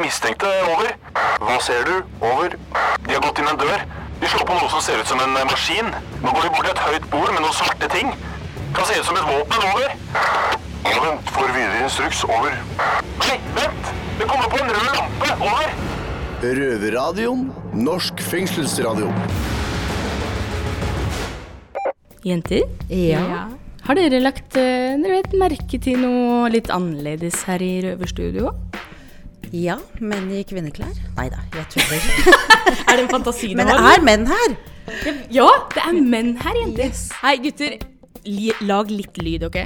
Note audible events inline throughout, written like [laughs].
de mistenkte. Over. Hva ser du? Over. De har gått inn en dør. De slår på noe som ser ut som en eh, maskin. Nå går de bort til et høyt bord med noen svarte ting. Kan se ut som et våpen. Over. Ja, vent. Får videre instruks. Over. Nei, vent! Det kommer på en rød lampe. Over. Røverradioen. Norsk fengselsradio. Jenter? Ja. Har dere lagt eh, dere vet, merke til noe litt annerledes her i Røverstudio? Ja, menn i kvinneklær? Nei da, jeg tuller. [laughs] Er det en fantasi Men det er menn her! Ja, det er menn her, jenter. Hei, gutter. Lag litt lyd, OK?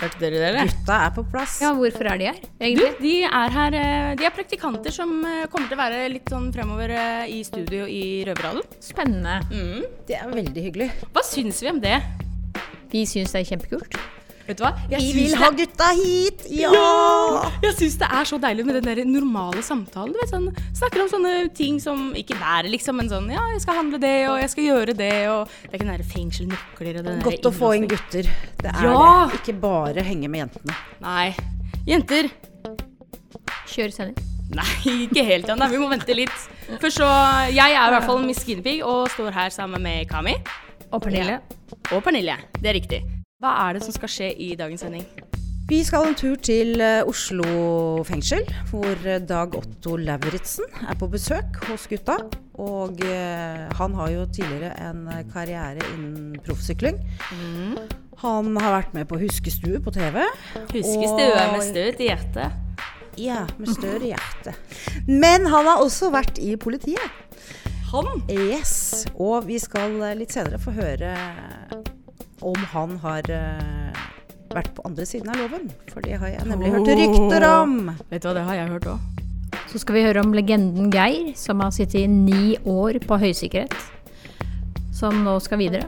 Hørte dere det? eller? Gutta er på plass. Ja, hvorfor er de her, Du, egentlig? de er her eh, De er praktikanter som eh, kommer til å være litt sånn fremover eh, i studio i Røverhallen. Spennende. Mm. Det er veldig hyggelig. Hva syns vi om det? Vi syns det er kjempekult. Vet du hva? Jeg Vi syns vil det- ha gutta hit! Ja! Jeg syns det er så deilig med den der normale samtalen. Du vet, sånn, Snakker om sånne ting som ikke været, liksom, men sånn Ja, jeg skal handle det, og jeg skal gjøre det, og Det er ikke den derre fengselnøkler og den der Godt å få inn gutter. Det er Ja! det. Ikke bare henge med jentene. Nei. Jenter. Kjør sending. Nei, ikke helt ennå. Vi må vente litt. For så Jeg er i hvert fall Miss Guinevere og står her sammen med Kami. Og Pernille. Og Pernille. Det er riktig. Hva er det som skal skje i dagens sending? Vi skal en tur til eh, Oslo fengsel, hvor eh, Dag Otto Lauritzen er på besøk hos gutta. Og eh, han har jo tidligere en karriere innen proffsykling. Han har vært med på Huskestue på TV. Huskestue Og- med støt i hjertet. Ja, med større hjerte. Men han har også vært i politiet. Han? Yes. Og vi skal litt senere få høre om han har eh, vært på andre siden av loven. For det har jeg nemlig hørt rykter om. Vet du hva, det har jeg hørt òg. Så skal vi høre om legenden Geir, som har sittet i ni år på høysikkerhet. Som nå skal videre.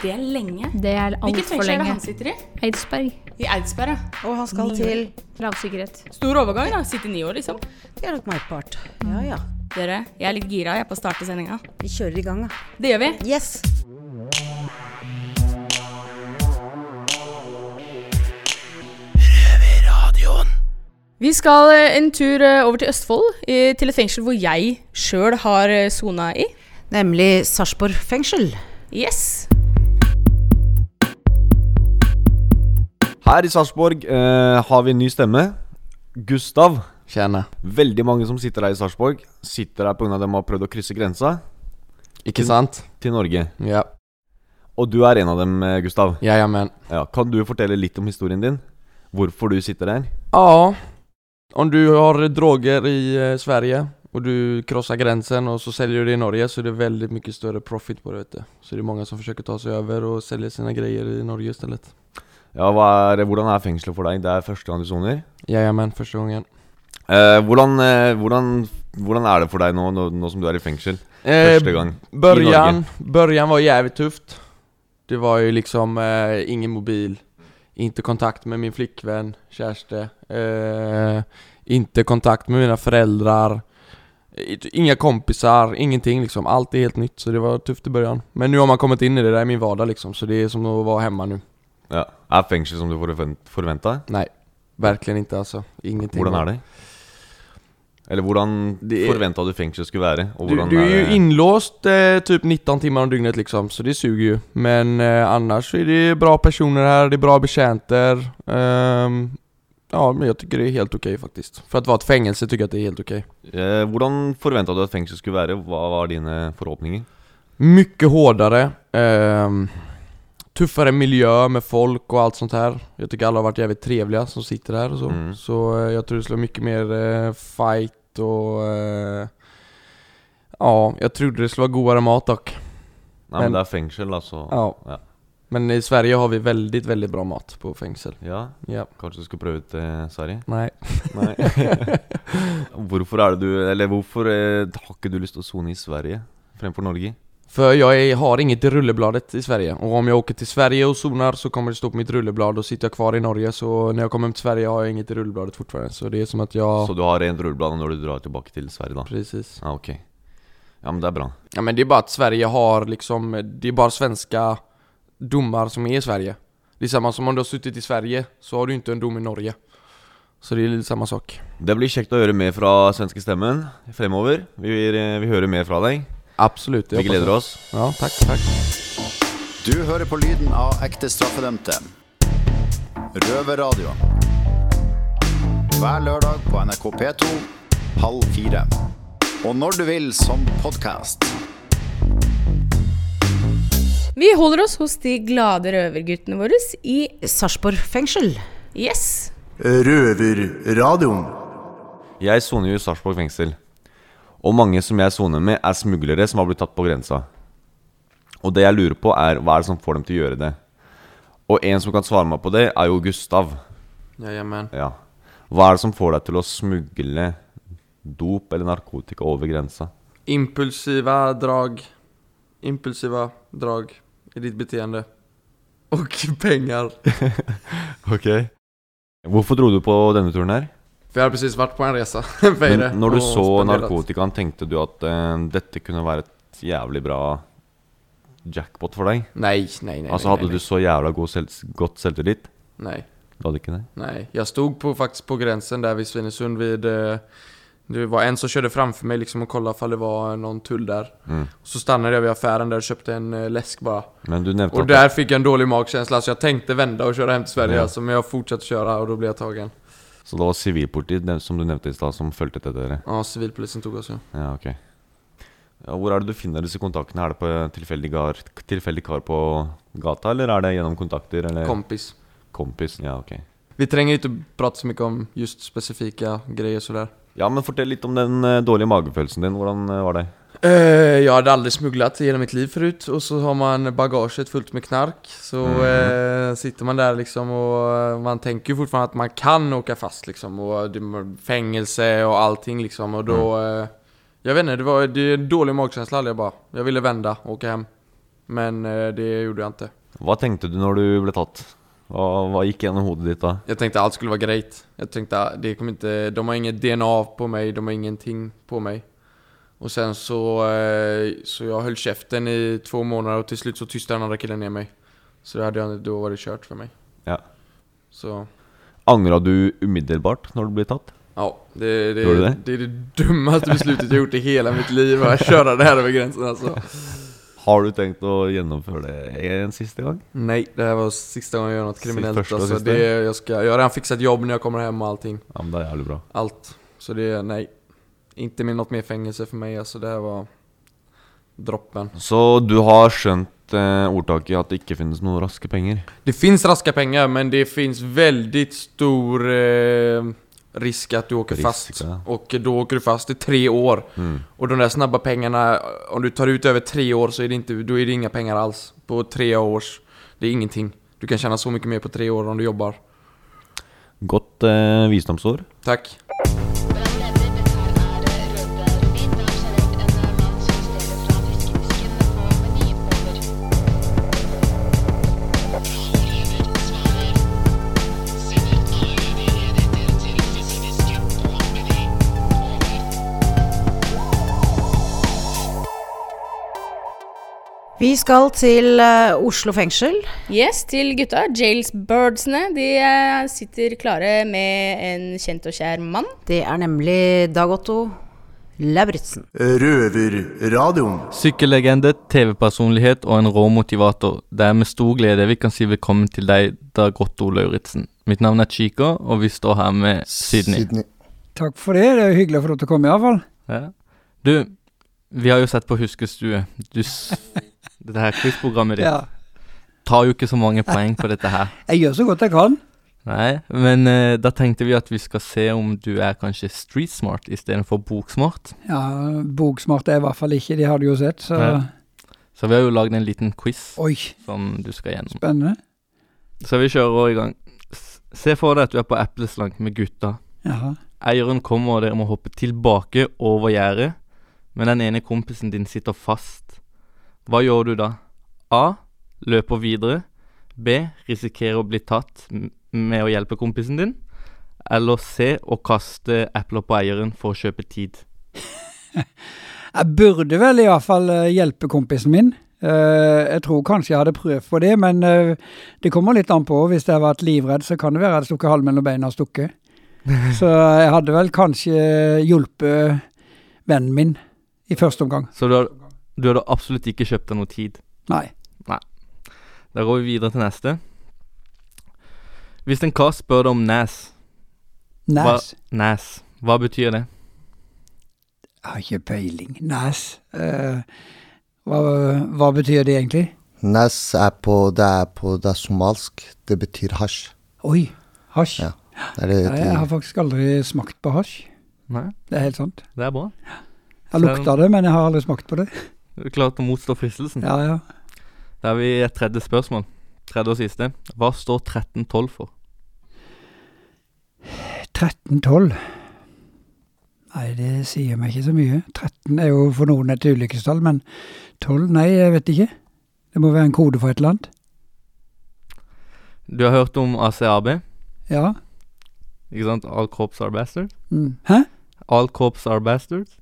Det er lenge. Det er Hvilket fengsel er det han sitter i? Eidsberg. I Eidsberg, ja. Og han skal Ni til Lavsikkerhet. Stor overgang, da. Sitte ni år, liksom. Det er nok merkbart. Ja ja. Dere, jeg er litt gira jeg er på å starte sendinga. Vi kjører i gang, da. Det gjør vi. Yes. Vi skal eh, en tur eh, over til Østfold, til et fengsel hvor jeg sjøl har eh, sona i. Nemlig Sarpsborg fengsel. Yes. Her i Sarpsborg eh, har vi en ny stemme. Gustav. Kjenne. Veldig mange som sitter her i Sarpsborg, sitter her pga. at de har prøvd å krysse grensa Ikke sant? til Norge. Ja. Og du er en av dem, Gustav. Ja, Ja, kan du fortelle litt om historien din? Hvorfor du sitter der? Ja, om du har droger i eh, Sverige och du krossar gränsen och så säljer du det i Norge så är det väldigt mycket större profit på det vet du. Så det är många som försöker ta sig över och sälja sina grejer i Norge istället. Ja, hva er, Hvordan er fengselet for deg? Det er første gang du soner. Jajamän, første gangen. Eh, hvordan, eh, hvordan, hvordan er det for deg nå, nå, nå som du er i fengsel? Eh, Første gang. början, början var jævlig tufft. Det var jo liksom eh, ingen mobil, inte kontakt med min flickvän, kärste, eh, inte kontakt med mina föräldrar, inga kompisar, ingenting liksom. Allt är helt nytt så det var tufft i början. Men nu har man kommit in i det, det i min vardag liksom. Så det är som att vara hemma nu. Ja. Är fengsel som du förväntade? Nej, verkligen inte alltså. Ingenting. Hvordan er det? Eller hvordan forventa du fengsel skulle være? Du, du er jo innlåst eh, typ 19 timer om dygnet liksom, så det suger jo. Men eh, er det bra personer her, det er bra betjenter. Um, ja, men jeg syns det er helt ok, faktisk. For å være et fengsel syns jeg at det er helt ok. eh, Hvordan forventa du at fengsel skulle være? Hva var dine forhåpninger? Mye hardere. ehm, tuffare miljö med folk och allt sånt här. Jag tycker alla har varit jävligt trevliga som sitter här och så. Mm. Så eh, jag tror det skulle vara mycket mer eh, fight och... Eh, ja, jag trodde det skulle vara godare mat dock. Nei, men, Men- det er fengsel, altså. Ja. Ja. Men i Sverige har vi väldigt, väldigt bra mat på fängsel. Ja, Ja. Kanskje du skulle prøve ut eh, Sverige? Nej. Nei. hvorfor [laughs] er det du Eller hvorfor eh, har ikke du lyst til å sone i Sverige fremfor Norge? För jag är, har inget i rullebladet i Sverige. Och om jag åker till Sverige och zonar så kommer det stå på mitt rulleblad och sitter jag kvar i Norge så när jag kommer hem till Sverige har jag inget i rullebladet fortfarande. Så det är som att jag... Så du har rent rulleblad når du drar tilbake til Sverige, da? Precis. Ja, okay. Ja, men det er bra. Ja men det är bara att Sverige har liksom, det är bara svenska domar som är i Sverige. Det är samma som om du har suttit i Sverige så har du inte en dom i Norge. Så det är lite samma sak. Det blir kjekt å høre mer fra svenske stemmen fremover. Vi eh, vi hører mer fra deg. Absolut. Vi gleder oss. Ja, takk, takk. Du hører på lyden av ekte straffedømte. Røverradio. Hver lørdag på NRK P2 halv fire. Og når du vil som podkast. Vi holder oss hos de glade røverguttene våre i Sarpsborg fengsel. Yes. Røverradioen. Jeg soner jo i Sarpsborg fengsel. Og mange som jeg soner med, er smuglere som har blitt tatt på grensa. Og det jeg lurer på, er hva er det som får dem til å gjøre det? Og en som kan svare meg på det, er jo Gustav. Jajamän. Ja. Hva er det som får deg til å smugle dop eller narkotika over grensa? Impulsive drag. Impulsive drag i ditt beteende. Og [laughs] penger. [laughs] Ok Hvorfor dro du på denne turen her? För jeg har precis vært på en resa. [laughs] Men når du så narkotikaen, tenkte du at uh, dette kunne være et jævlig bra jackpot for deg? Nei, nei, nei. altså Hadde Hadde nei. du så jævla god selv, godt selvtillit? Nei. Du hadde ikke det? Nei. Jeg stod på, faktiskt på grensen der vid Svinesund vid... eh, Det var en som kjørte framfor meg liksom og kollade om det var noen tull der. Mm. Så stoppet jeg ved affæren der og kjøpte en eh, bare. bara. Men du nevnte Og der fikk jeg jag en dårlig magefølelse. så jeg tenkte vende og kjøre hjem til Sverige Ja. altså, men jeg fortsatte å kjøre, og da ble jeg tagen. Så det var sivilpolitiet som du nevnte i stad, som fulgte etter dere? Ja, sivilpolitiet tok oss ja. Ja, ok ja, Hvor er det du finner disse kontaktene? Er det på tilfeldig, gar, tilfeldig kar på gata, eller er det gjennom kontakter? Eller Kompis. kompis? Ja, ok Vi trenger ikke prate så mye om just spesifikke greier. så der. Ja, men fortell litt om den eh, dårlige magefølelsen din. Hvordan eh, var det? Eh, jag hade aldrig smugglat i hela mitt liv förut och så har man bagaget fullt med knark. Så eh, sitter man där liksom och eh, man tänker ju fortfarande att man kan åka fast liksom. Och fängelse och allting liksom. Och då... Eh, jag vet inte, det var det är en dålig magkänsla hade jag bara. Jag ville vända och åka hem. Men eh, det gjorde jag inte. Hva tenkte du når du ble tatt? Hva, vad gikk gjennom hodet ditt da? Jag tänkte allt skulle vara grejt. Jag tänkte ah, det kommer inte, de har inget DNA på mig, de har ingenting på mig. Och sen så, eh, så jeg höll käften i två månader och till slut så tystade den andra killen ner mig. Så det hade jag, då var det kört för mig. Ja. Så, Angra du umiddelbart når du ble tatt? ja. Det, det, Gjorde det? det är det dummaste beslutet jag gjort i hela mitt liv, att köra det här över gränsen alltså. Har du tenkt å gjennomføre det en siste gang? Nej, det här var sista gången jag gör något kriminellt första och alltså. sista. Det, jag, ska, jag har redan fixat jobb när jag kommer hem och allting. Ja, men det er jævlig bra. Allt. Så det, nej. Inte med något mer fängelse för mig alltså. Det här var droppen. Så du har skjønt eh, ordtaket at det ikke finnes noen raske penger? Det finnes raske penger men det finnes veldig stor eh, risk at du åker fast. Og da åker du fast i tre år. Mm. Og de der snabba pengene om du tar ut over tre år så er det, ikke, då är det inga penger alls. På tre års, det er ingenting. Du kan tjene så mye mer på tre år om du jobber. Godt eh, visdomsord. Tack. Vi skal til uh, Oslo fengsel. Yes, til gutta. Jailsbirdsene. De uh, sitter klare med en kjent og kjær mann. Det er nemlig Dag Otto Lauritzen. Røverradioen. Sykkellegende, TV-personlighet og en rå motivator. Det er med stor glede vi kan si velkommen til deg, Dag Otto Lauritzen. Mitt navn er Chico, og vi står her med Sydney. Takk for det. Det er hyggelig å få lov til å komme, iallfall. Ja. Du, vi har jo sett på Huskestue. Du, s- [laughs] dette her quizprogrammet ditt Ja. tar jo ikke så mange poeng på dette her. [laughs] Jeg gjør så godt jeg kan. Nei, men uh, da tenkte vi at vi skal se om du er kanskje street smart istedenfor boksmart. Ja, Boksmart er jeg i hvert fall ikke, de har du jo sett, så Nei. Så vi har jo lagd en liten quiz Oi, som du skal gjennom. spennende. Så vi kjører i gang. Se for deg at du er på epleslank med gutta. Jaha. Eieren kommer, og dere må hoppe tilbake over gjerdet, men den ene kompisen din sitter fast. Hva gjør du da? A. Løper videre. B. Risikerer å bli tatt med å hjelpe kompisen din. Eller C. Å kaste epler på eieren for å kjøpe tid. [laughs] Jeg burde vel i hvert fall eh, hjelpe kompisen min. Eh, jeg tror kanskje jeg hadde prøvd på det, men eh, det kommer litt an på. Hvis jeg har vært livredd, så kan det være jeg stukket halen mellom beina og stukket. [laughs] Så jeg hadde vel kanskje hjulpet vennen min i første omgang. Så du, had- du hadde absolutt ikke kjøpt deg noe tid. Nei. Nei. Da går vi videre til neste. Hvis en kar spør deg om Nas, hva, Nas. Nas, hva betyr det? Jeg har ikke peiling. Nas. uh, hva, hva betyr det egentlig? Nas er på Det er på Det er somalsk. Det betyr hasj. Oi, hasj. Ja. Det det Nei, jeg har faktisk aldri smakt på hasj. Nei, Det er helt sant. det er bra. Jeg har lukta det, men jeg har aldri smakt på det. Du er klar å motstå fristelsen. Ja, ja. Da har vi et tredje spørsmål. Tredje og siste. Hva står 1312 for? 1312. Nei, det sier meg ikke så mye. 13 er jo for noen et ulykkestall, men 12, nei, jeg vet ikke. Det må være en kode for et eller annet. Du har hørt om ACAB? Ja. Ikke sant? All cops are bastards? Mm. Hæ? All cops are bastards?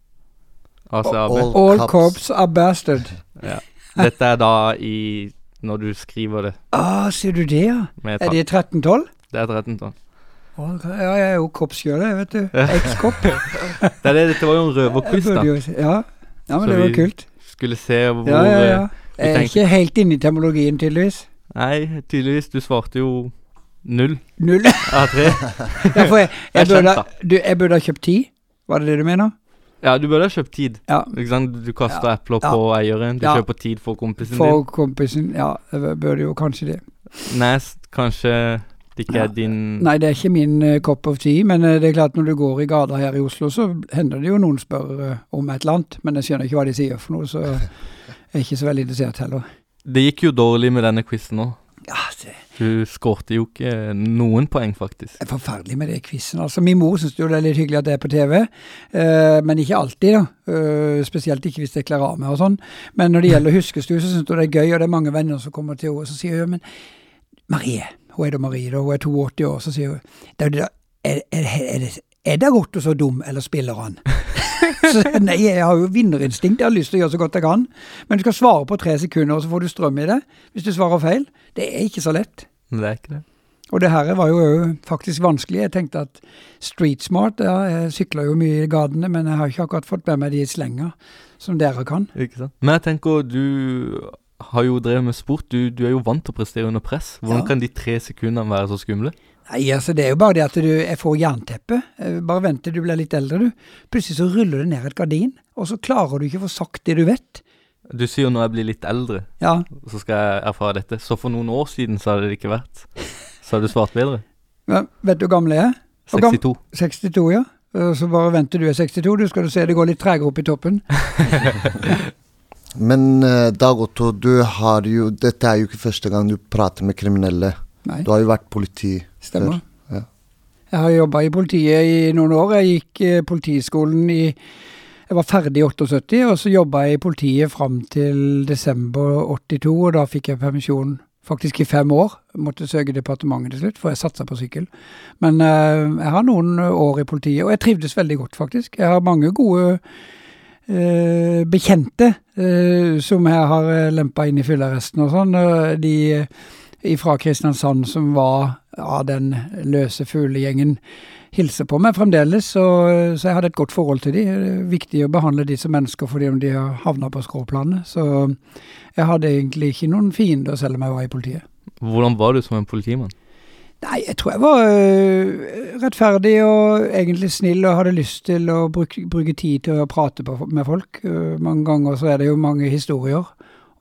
ACAB. All All cops. are bastard. [laughs] Ja. Dette er da i Når du skriver det Ah, sier du det, ja? med Er det 1312? Det er 1312. Å, Ja, jeg er jo kopp sjøl, jeg, vet du. [laughs] Ekskopp. Det er det, dette var jo en røverquiz, da. jo Ja. ja, men Så det var vi- kult. Skulle se hvor Ja, ja, ja. eh, Jeg er ikke helt inne i termologien, tydeligvis. Nei, tydeligvis. Du svarte jo null Null. av tre. [laughs] Ja, for jeg, jeg, Jeg burde, du, jeg burde ha kjøpt ti. Var det det du mener? Ja, du burde ha kjøpt tid. Ja. Ikke sant? Du kaster Ja. epler Ja. på eieren. Du Ja. kjøper tid for kompisen For kompisen Ja, jeg burde jo kanskje det. Nest, kanskje det ikke Ja. er din Nei, det er ikke min uh, cup of tea, men uh, det er klart når du går i gata her i Oslo, så hender det jo noen spør uh, om et eller annet, men jeg skjønner ikke hva de sier for noe, så [laughs] jeg er ikke så veldig interessert heller. Det gikk jo dårlig med denne quizen nå. Ja, det Du skårte jo ikke noen poeng, faktisk. er forferdelig med det quizen. Altså, min mor syns jo det er litt hyggelig at det er på TV, eh, men ikke alltid, da. Uh, spesielt ikke hvis jeg kler av meg og sånn. Men når det gjelder huskestue, så syns hun det er gøy, og det er mange venner som kommer til henne og sier hun, men Marie, hun er da Marie, da, hun er 82 år, så sier hun det er, det er, er, er, det, er det godt og så dum, eller spiller han? Så, [laughs] nei, jeg har jo vinnerinstinkt, jeg har lyst til å gjøre så godt jeg kan. Men du skal svare på tre sekunder, og så får du strøm i det. Hvis du svarer feil. Det er ikke så lett. Det er ikke det. Og det her var jo faktisk vanskelig. Jeg tenkte at street smart ja, Jeg sykler jo mye i gatene, men jeg har ikke akkurat fått med meg de slenger som dere kan. Ikke sant? Men jeg tenker, du har jo drevet med sport. Du, du er jo vant til å prestere under press. Hvordan Ja. kan de tre sekundene være så skumle? Nei, altså Det er jo bare det at du, jeg får jernteppe. Eh, Bare vent til du blir litt eldre, du. Plutselig så ruller det ned et gardin, og så klarer du ikke å få sagt det du vet. Du sier når jeg blir litt eldre, Ja, så skal jeg erfare dette. Så for noen år siden så hadde det ikke vært. Så hadde du svart bedre. men Vet du hvor gammel jeg er? 62. 62, ja. Eh, Så bare vent til du er 62, du skal du se det går litt tregere opp i toppen. [laughs] Men eh, Dag Otto, du har jo Dette er jo ikke første gang du prater med kriminelle. Nei, Du har jo vært politi stemmer. før. Ja. Jeg har jobba i politiet i noen år. Jeg gikk eh, politiskolen i Jeg var ferdig i 78, og så jobba jeg i politiet fram til desember 82, og da fikk jeg permisjon faktisk i fem år. Jeg måtte søke departementet til slutt, for jeg satsa på sykkel. Men eh, jeg har noen år i politiet, og jeg trivdes veldig godt, faktisk. Jeg har mange gode eh, bekjente eh, som jeg har uh, lempa inn i fyllearresten og sånn. eh, de eh, fra Kristiansand som var av den løse fuglegjengen, hilser på meg fremdeles. Så, så jeg hadde et godt forhold til de. Det er viktig å behandle de som mennesker fordi om de har havna på skråplanet. Så jeg hadde egentlig ikke noen fiender selv om jeg var i politiet. Hvordan var du som en politimann? Nei, jeg tror jeg var øh, rettferdig og egentlig snill og hadde lyst til å bruke, bruke tid til å prate på, med folk. Øh, mange ganger så er det jo mange historier.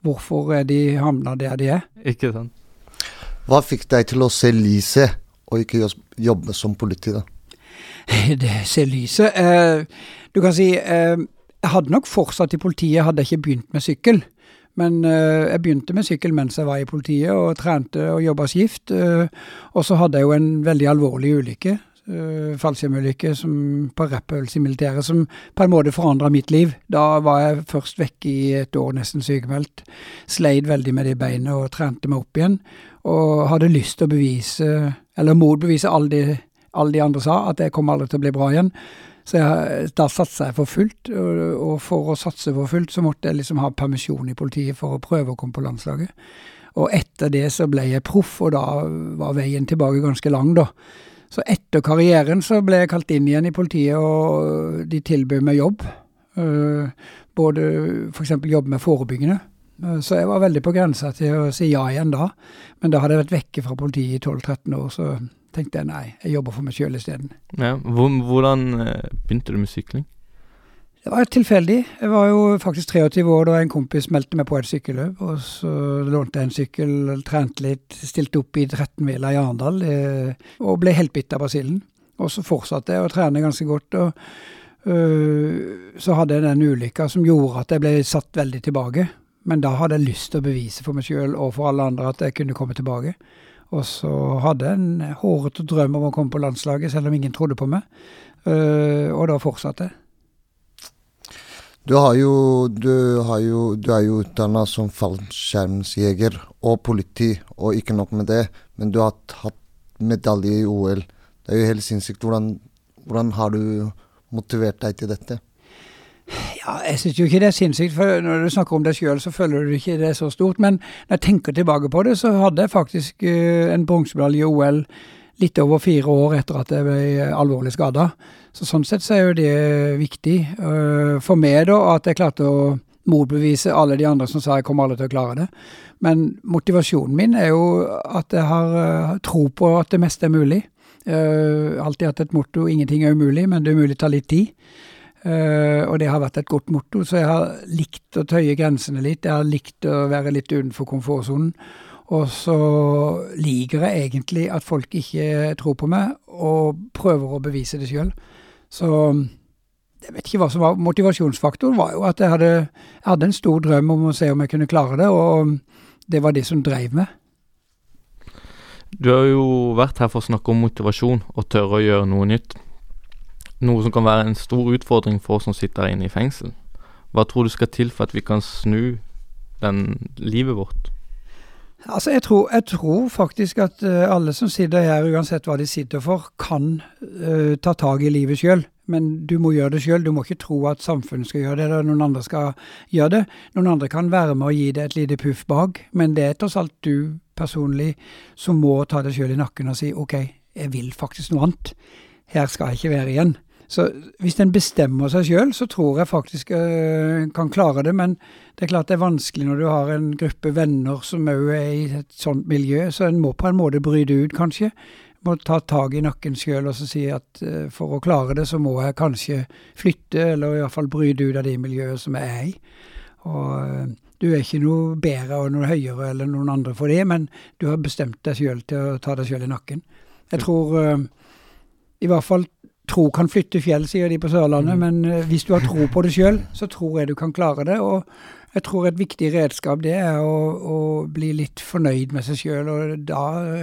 Hvorfor er de havna der de er? Ikke sant? Hva fikk deg til å se lyset, og ikke jobbe som politi, da? [laughs] Det ser lyset. Eh, du kan si eh, Jeg hadde nok fortsatt i politiet, hadde jeg ikke begynt med sykkel. Men eh, jeg begynte med sykkel mens jeg var i politiet, og trente og jobba skift. eh, og så hadde jeg jo en veldig alvorlig ulykke. Uh, Fallskjermulykke på rappøvelse i militæret som på en måte forandra mitt liv. Da var jeg først vekk i et år, nesten sykemeldt. Sleit veldig med de beina og trente meg opp igjen. Og hadde lyst til å bevise, eller motbevise alle de alle de andre sa, at jeg kom aldri til å bli bra igjen. Så jeg, da satsa jeg for fullt, og, og for å satse for fullt så måtte jeg liksom ha permisjon i politiet for å prøve å komme på landslaget. Og etter det så ble jeg proff, og da var veien tilbake ganske lang, da. Så etter karrieren så ble jeg kalt inn igjen i politiet, og de tilbød meg jobb. Uh, både f.eks. jobbe med forebyggende. Uh, så jeg var veldig på grensa til å si ja igjen da. Men da hadde jeg vært vekke fra politiet i 12-13 år, så tenkte jeg nei, jeg jobber for meg sjøl isteden. Ja, hvordan eh, begynte du med sykling? Det var tilfeldig. Jeg var jo faktisk 23 år da en kompis meldte meg på et sykkelløp. Og så lånte jeg en sykkel, trente litt, stilte opp i 13-mila i Arendal eh, og ble helt bitt av basillen. Og så fortsatte jeg å trene ganske godt. og øh, Så hadde jeg den ulykka som gjorde at jeg ble satt veldig tilbake. Men da hadde jeg lyst til å bevise for meg sjøl og for alle andre at jeg kunne komme tilbake. Og så hadde jeg en hårete drøm om å komme på landslaget, selv om ingen trodde på meg. Uh, og da fortsatte jeg. Du, har jo, du, har jo, du er jo utdanna som fallskjermsjeger og politi, og ikke nok med det, men du har hatt medalje i OL. Det er jo helt sinnssykt. Hvordan, hvordan har du motivert deg til dette? Ja, Jeg syns jo ikke det er sinnssykt, for når du snakker om deg sjøl, så føler du ikke det er så stort. Men når jeg tenker tilbake på det, så hadde jeg faktisk uh, en bronsemedalje i OL litt over fire år etter at jeg ble alvorlig skada. Så sånn sett så er jo det viktig. Uh, for meg, da, at jeg klarte å motbevise alle de andre som sa jeg kommer aldri til å klare det. Men motivasjonen min er jo at jeg har uh, tro på at det meste er mulig. Uh, alltid hatt et motto 'ingenting er umulig', men det er umulig tar litt tid. Uh, og det har vært et godt motto, så jeg har likt å tøye grensene litt. Jeg har likt å være litt utenfor komfortsonen. Og så liker jeg egentlig at folk ikke tror på meg, og prøver å bevise det sjøl. Så jeg vet ikke hva som var motivasjonsfaktoren, var jo at jeg hadde, jeg hadde en stor drøm om å se om jeg kunne klare det, og det var det som dreiv meg. Du har jo vært her for å snakke om motivasjon og tørre å gjøre noe nytt. Noe som kan være en stor utfordring for oss som sitter inne i fengsel. Hva tror du skal til for at vi kan snu den livet vårt? Altså, jeg tror, jeg tror faktisk at uh, alle som sitter her, uansett hva de sitter for, kan uh, ta tak i livet sjøl. Men du må gjøre det sjøl. Du må ikke tro at samfunnet skal gjøre det, eller noen andre skal gjøre det. Noen andre kan være med og gi deg et lite puff bak, men det er tross alt du personlig som må ta deg sjøl i nakken og si OK, jeg vil faktisk noe annet. Her skal jeg ikke være igjen. Så hvis en bestemmer seg sjøl, så tror jeg faktisk øh, kan klare det. Men det er klart det er vanskelig når du har en gruppe venner som òg er i et sånt miljø. Så en må på en måte bryte ut, kanskje. Må ta tak i nakken sjøl og så si at øh, for å klare det, så må jeg kanskje flytte, eller i hvert fall bryte ut av det miljøet som jeg er i. Og øh, du er ikke noe bedre og noe høyere eller noen andre for det, men du har bestemt deg sjøl til å ta deg sjøl i nakken. Jeg tror i hvert fall tro kan flytte fjell, sier de på Sørlandet, mm. men uh, hvis du har tro på det sjøl, så tror jeg du kan klare det. Og jeg tror et viktig redskap det er å, å bli litt fornøyd med seg sjøl, og da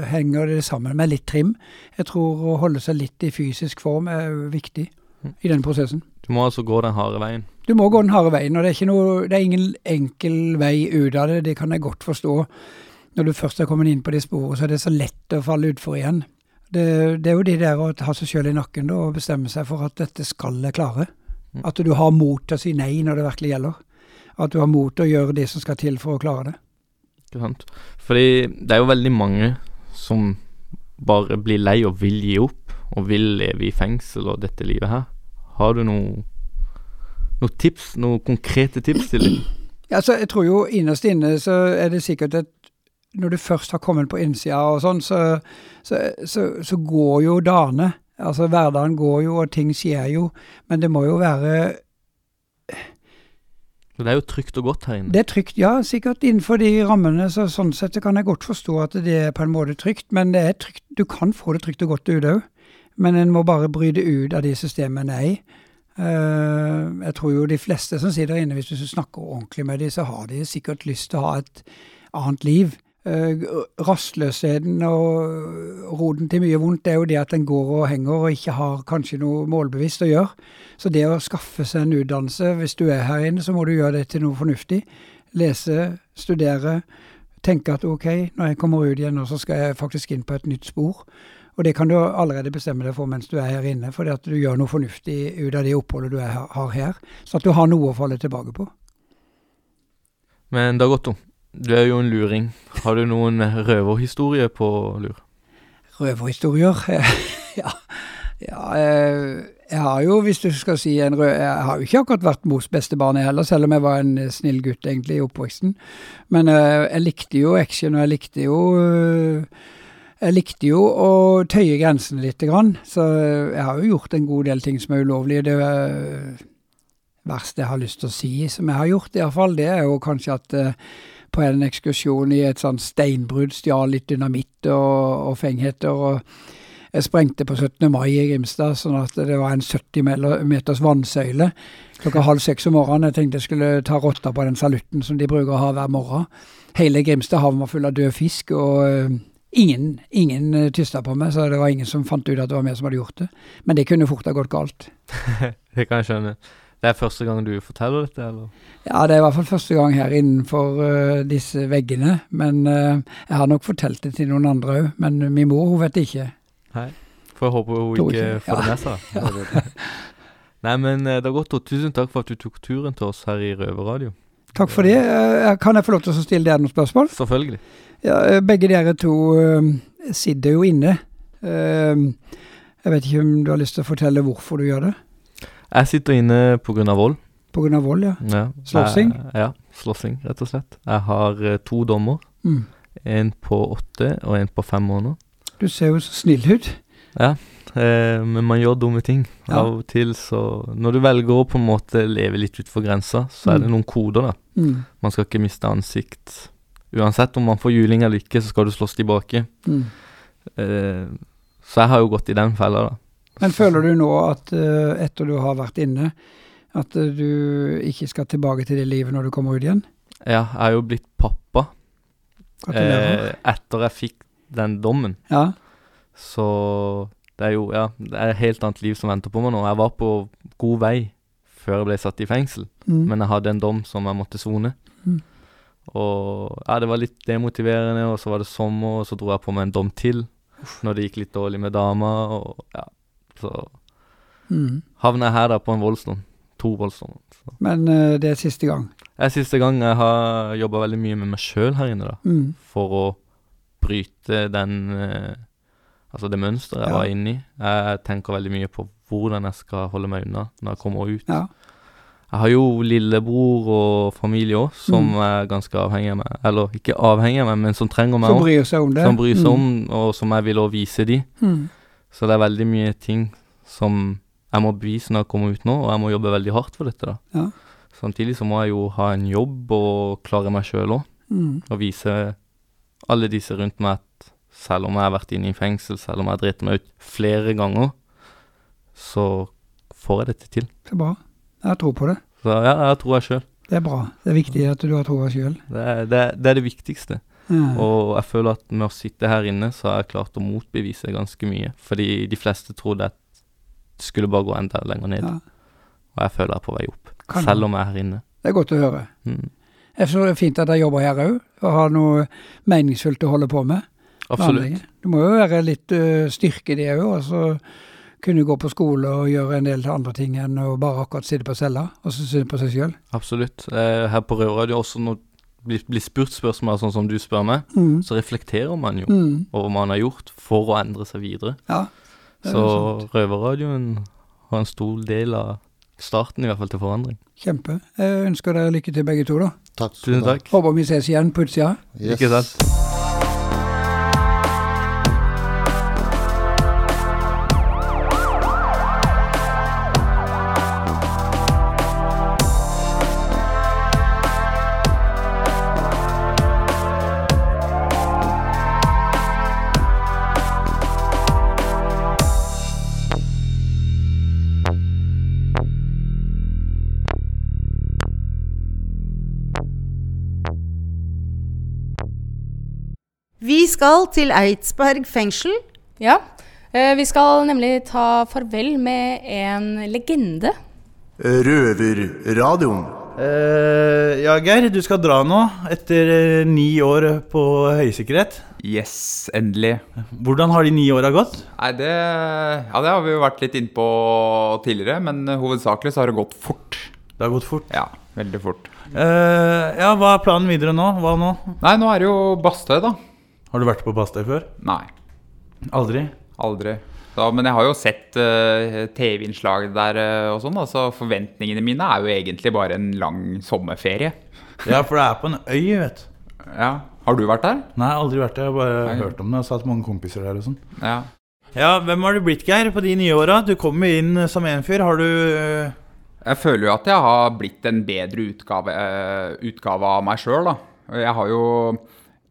henger det sammen med litt trim. Jeg tror å holde seg litt i fysisk form er viktig mm. i den prosessen. Du må altså gå den harde veien? Du må gå den harde veien, og det er, noe, det er ingen enkel vei ut av det. Det kan jeg godt forstå. Når du først er kommet inn på det sporet, så er det så lett å falle utfor igjen. Det, det, er jo de der å ha seg sjøl i nakken da, og bestemme seg for at dette skal jeg klare. Mm. At du har mot til å si nei når det virkelig gjelder. At du har mot til å gjøre det som skal til for å klare det. Ikke sant. Fordi det er jo veldig mange som bare blir lei og vil gi opp, og vil leve i fengsel og dette livet her. Har du noe, noe tips, noen konkrete tips til dem? Altså, jeg tror jo innerst inne så er det sikkert et når du først har kommet på innsida og sånn, så, så, så, så, går jo dagene. Altså hverdagen går jo, og ting skjer jo. Men det må jo være men det er jo trygt og godt her inne? Det er trygt, ja. Sikkert innenfor de rammene. så Sånn sett kan jeg godt forstå at det er på en måte trygt. Men det er trygt. du kan få det trygt og godt ut òg. Men en må bare bryte ut av de systemene en er i. Uh, jeg tror jo de fleste som sitter inne, hvis du snakker ordentlig med dem, så har de sikkert lyst til å ha et annet liv. Uh, rastløsheten og roten til mye vondt det er jo det at en går og henger og ikke har kanskje noe målbevisst å gjøre. Så det å skaffe seg en utdannelse, hvis du er her inne, så må du gjøre det til noe fornuftig. Lese, studere, tenke at ok, når jeg kommer ut igjen nå, så skal jeg faktisk inn på et nytt spor. Og det kan du allerede bestemme deg for mens du er her inne, fordi at du gjør noe fornuftig ut av det oppholdet du er, har her. Så at du har noe å falle tilbake på. Men Dag Otto, du er jo en luring. Har du noen røverhistorie på lur? Røverhistorier? [laughs] Ja, ja eh, jeg har jo, hvis du skal si en rød Jeg har jo ikke akkurat vært mors beste barn, heller, selv om jeg var en eh, snill gutt egentlig i oppveksten. Men eh, jeg likte jo action, og jeg likte jo Jeg likte jo å tøye grensene litt. Så jeg har jo gjort en god del ting som er ulovlige. Det verste jeg har lyst til å si, som jeg har gjort iallfall, det er jo kanskje at på en ekskursjon i et sånt steinbrudd stjal litt dynamitt og, og fengheter. og jeg sprengte på 17. mai i Grimstad, sånn at det var en 70 meters vannsøyle klokka halv seks om morgenen. Jeg tenkte jeg skulle ta rotta på den salutten som de bruker å ha hver morgen. Hele Grimstad havn var full av død fisk, og eh, ingen, ingen uh, tysta på meg, så det var ingen som fant ut at det var vi som hadde gjort det. Men det kunne fort ha gått galt. [laughs] Det kan jeg skjønne. Det er første gang du forteller dette, eller? Ja, det er i hvert fall første gang her innenfor uh, disse veggene, men uh, jeg har nok fortalt det til noen andre òg. Men min mor, hun vet det ikke. Nei. For jeg håper hun ikke ikke. får det Ja. med seg. [laughs] Nei, men eh, det har gått, og tusen takk for at du tok turen til oss her i Røverradio. Takk for det. Eh, Kan jeg få lov til å stille dere noen spørsmål? Selvfølgelig. Ja, eh, begge dere to uh, sitter jo inne. Eh, Jeg vet ikke om du har lyst til å fortelle hvorfor du gjør det? Jeg sitter inne av vold. Av vold, ja. Ja. Slåssing? Ja, slåssing, rett og slett. Jeg har eh, to dommer. Mm. En på åtte og en på fem måneder. Du ser jo så snill ut. Ja, eh, men man gjør dumme ting. Ja. Av og til så Når du velger å på en måte leve litt utenfor grensa, så er det Mm. noen koder, da. Mm. Man skal ikke miste ansikt. Uansett om man får juling eller ikke, så skal du slåss tilbake. Mm. Eh, så jeg har jo gått i den fella, da. Men føler du nå at eh, etter du har vært inne, at eh, du ikke skal tilbake til det livet når du kommer ut igjen? Ja, jeg er jo blitt pappa eh, etter jeg fikk den dommen. Ja. Så det er jo ja, det er et helt annet liv som venter på meg nå. Jeg var på god vei før jeg ble satt i fengsel, Mm. men jeg hadde en dom som jeg måtte sone. Mm. Og ja, det var litt demotiverende, og så var det sommer, og så dro jeg på meg en dom til når det gikk litt dårlig med dama, og ja, så Mm. havner jeg her da på en voldsdom. To voldsdommer. Men uh, det er siste gang. Det er siste gang jeg har jobba veldig mye med meg sjøl her inne, da. Mm. For å bryte den uh, Altså det mønsteret jeg Ja. var inne i. Jeg tenker veldig mye på hvordan jeg skal holde meg unna når jeg kommer ut. Ja. Jeg har jo lillebror og familie òg, som Mm. er ganske avhengig av meg. Eller ikke avhengig av meg, men som trenger meg Som bryr seg om det. Som bryr seg Mm. om, og som jeg vil òg vise de. Mm. Så det er veldig mye ting som jeg må bevise når jeg kommer ut nå, og jeg må jobbe veldig hardt for dette. da. Ja. Samtidig så må jeg jo ha en jobb og klare meg sjøl òg, Mm. og vise alle disse rundt meg at selv om jeg har vært inne i fengsel, selv om jeg har dritt meg ut flere ganger, så får jeg dette til. Så bra. Jeg tror på det. Så ja, jeg tror jeg sjøl. Det er bra. Det er viktig at du har troa sjøl. Det, det, det er det viktigste. Ja. Og jeg føler at med å sitte her inne, så har jeg klart å motbevise ganske mye. Fordi de fleste trodde at det skulle bare gå enda lenger ned. Ja. Og jeg føler jeg er på vei opp. Kan selv om jeg er her inne. Det er godt å høre. Mm. Jeg tror det er fint at jeg jobber her òg, og har noe meningsfullt å holde på med. Absolutt. Det må jo være litt uh, styrke i det òg, Altså kunne gå på skole og gjøre en del andre ting enn å bare akkurat sitte på cella og synes på seg sjøl. Absolutt. Eh, her på Røra er det også det blir, blir spurt spørsmål sånn som du spør meg, Mm. så reflekterer man jo Mm. over hva man har gjort for å endre seg videre. Ja, Så. Røverradioen har en stor del av starten, i hvert fall, til forandring. Kjempe. Jeg ønsker dere lykke til begge to, da. Takk Tusen takk. Håper vi ses igjen på utsida. Yes. Ikke sant? Vi skal til Eidsberg fengsel. Ja. eh, Vi skal nemlig ta farvel med en legende. Røverradioen. Uh, ja, Geir, du skal dra nå, etter eh, ni år på høysikkerhet. Yes, endelig. Hvordan har de ni åra gått? Nei, det, ja, det har vi jo vært litt innpå tidligere, men hovedsakelig så har det gått fort. Det har gått fort? Ja, veldig fort. Uh, ja, hva er planen videre nå? Hva nå? Nei, nå er det jo Bastøy, da. Har du vært på Bastøy før? Nei. Aldri? Aldri. Da, men jeg har jo sett uh, TV-innslag der uh, og sånn, så forventningene mine er jo egentlig bare en lang sommerferie. Ja, for det er på en øy, vet du. Ja, Har du vært der? Nei, aldri vært der. Jeg har bare Nei. hørt om det. Jeg har hatt mange kompiser der og sånn. Ja. Ja, hvem har du blitt, Geir, på de nye åra? Du kom inn som en fyr. Har du uh... Jeg føler jo at jeg har blitt en bedre utgave, eh, utgave av meg sjøl, da. Jeg har jo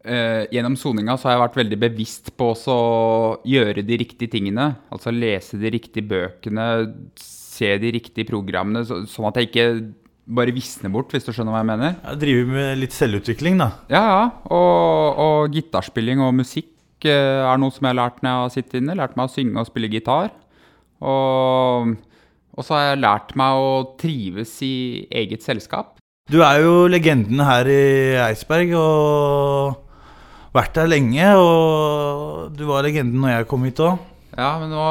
eh, Gjennom soninga så har jeg vært veldig bevisst på å gjøre de riktige tingene. Altså lese de riktige bøkene, se de riktige programmene, så, sånn at jeg ikke bare visner bort, hvis du skjønner hva jeg mener. jeg driver med litt selvutvikling, da? Ja, ja. Og, og gitarspilling og musikk eh, er noe som jeg har lært når jeg har sittet inne. Lært meg å synge og spille gitar. Og, og så har jeg lært meg å trives i eget selskap. Du er jo legenden her i Eidsberg og vært der lenge. Og du var legenden når jeg kom hit òg. Ja, men nå,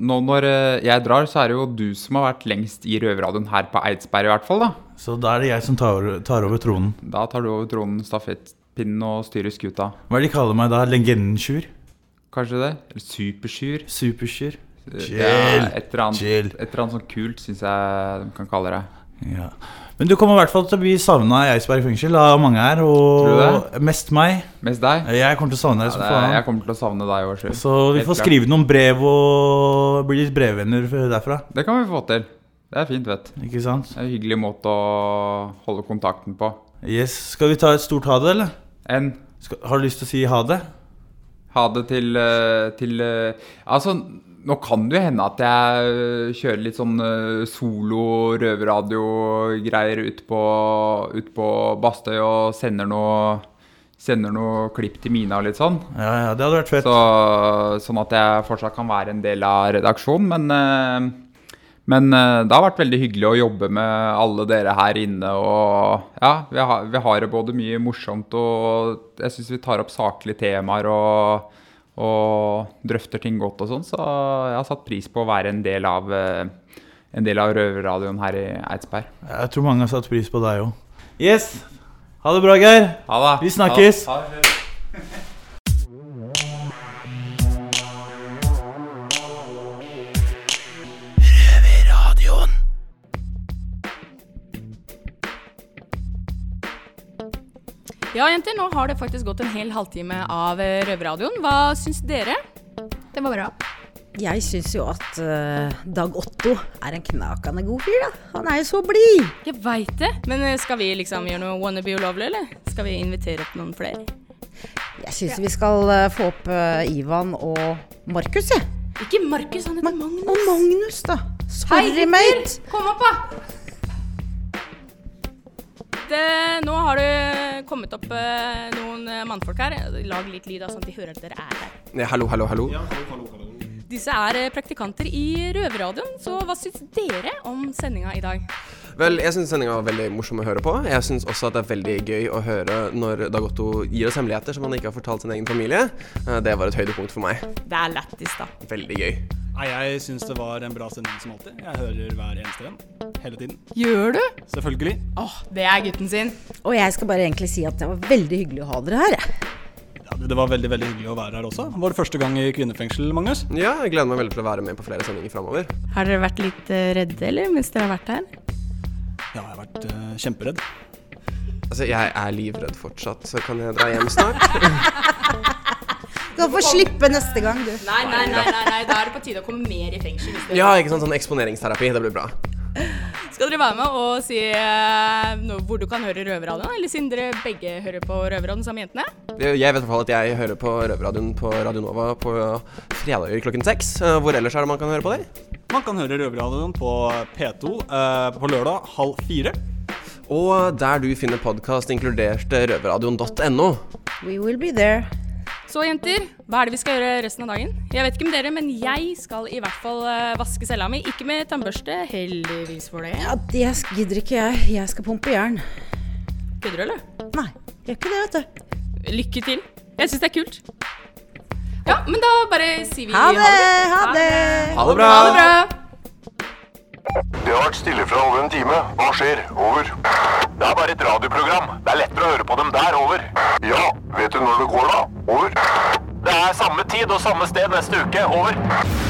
nå når eh, jeg drar, så er det jo du som har vært lengst i Røverradioen her på Eidsberg, i hvert fall. da. Så da er det jeg som tar, tar over tronen. Da tar du over tronen, stafettpinnen og styrer skuta. Hva er det de kaller meg da? Legenden Sjur? Kanskje det? Eller Supersjur? Supersjur. Chill! Ja, et eller annet, Chill. et eller annet sånn kult syns jeg de kan kalle det. Ja. Men du kommer i hvert fall til å bli savna i Eidsberg fengsel av mange her. Og mest meg. Mest deg? Jeg kommer til å savne deg Ja, som det, faen. jeg kommer til å savne deg også, Så vi får skrive noen brev og bli litt brevvenner derfra. Det kan vi få til. Det er fint, vet du. Ikke sant? Det er en hyggelig måte å holde kontakten på. Yes. Skal vi ta et stort ha det, eller? En Skal, har du lyst til å si ha det? Ha det til, eh, til eh, Altså, nå kan det jo hende at jeg eh, kjører litt sånn eh, solo røverradio-greier ut på, ut på Bastøy og sender noe Sender noe klipp til Mina og litt sånn. Ja, ja, det hadde vært fett. Så, sånn at jeg fortsatt kan være en del av redaksjonen. Men, eh, men det har vært veldig hyggelig å jobbe med alle dere her inne. Og ja, vi har, vi har det både mye morsomt og jeg syns vi tar opp saklige temaer og, og drøfter ting godt og sånn. Så jeg har satt pris på å være en del av, eh, en del av røverradioen her i Eidsberg. Jeg tror mange har satt pris på deg òg. Yes. Ha det bra, Geir. Vi snakkes. Ha det. Ja, jenter, nå har det faktisk gått en hel halvtime av eh, Røverradioen. Hva syns dere? Det var bra. Jeg syns jo at uh, Dag Otto er en knakende god fyr, da. Han er jo så blid. Jeg veit det, men eh, skal vi liksom gjøre noe wannabe ulovlig, eller? Skal vi invitere opp noen flere? Jeg syns vi skal uh, få opp uh, Ivan og Markus, jeg. Ikke Markus, han heter Magnus. Og Magnus, da. Sorry, Hei, mate. Kom opp, da! Det, nå har det kommet opp eh, noen eh, mannfolk her. Lag litt lyd, sånn at de hører at dere er her. Ja, hallo, hallo, hallo. Disse er eh, praktikanter i Røverradioen, så hva syns dere om sendinga i dag? Vel, jeg syns sendinga var veldig morsom å høre på. Jeg syns også at det er veldig gøy å høre når Dag Otto gir oss hemmeligheter som han ikke har fortalt sin egen familie. Eh, Det var et høydepunkt for meg. Det er lættis, da. Veldig gøy. Nei, jeg syns det var en bra sending som alltid. Jeg hører hver eneste en. Hele tiden. Gjør du? Selvfølgelig. Åh, det er gutten sin. Og jeg skal bare egentlig si at det var veldig hyggelig å ha dere her. Ja, det var veldig veldig hyggelig å være her også. Var det første gang i kvinnefengsel, Magnus? Ja, jeg gleder meg veldig til å være med på flere sendinger framover. Har dere vært litt eh, redde, eller, mens dere har vært her? Ja, jeg har vært uh, kjemperedd. Altså, jeg er livredd fortsatt, så kan jeg dra hjem snart? [laughs] Du kan få slippe neste gang, du. Nei, nei, nei, nei, nei, da er det på tide å komme mer i fengsel. Ja, ikke sant, sånn eksponeringsterapi. Det blir bra. Skal dere være med og si eh, noe, hvor du kan høre Røverradioen? Eller siden dere begge hører på Røverradioen sammen med jentene? Jeg vet i hvert fall at jeg hører på Røverradioen på Radio Nova på fredager klokken seks. Eh, Hvor ellers er det man kan høre på det? Man kan høre Røverradioen på P2 eh, på lørdag halv fire. Og der du finner podkast, inkludert røverradioen.no. We will be there. Så jenter, hva er det vi skal gjøre resten av dagen? Jeg vet ikke med dere, men jeg skal i hvert fall eh, vaske cella mi. Ikke med tannbørste, heldigvis for det. Ja, det gidder ikke jeg. Jeg skal pumpe jern. Kødder du, eller? Nei, gjør ikke det, vet du. Lykke til. Jeg syns det er kult. Ja, men da bare sier vi Ha det! Ha det! Ha det bra! Ha det bra. Det har vært stille fra over en time. Hva skjer? Over. Det er bare et radioprogram. Det er lettere å høre på dem der. Over. Ja, vet du når det går da? Over. Det er samme tid og samme sted neste uke. Over.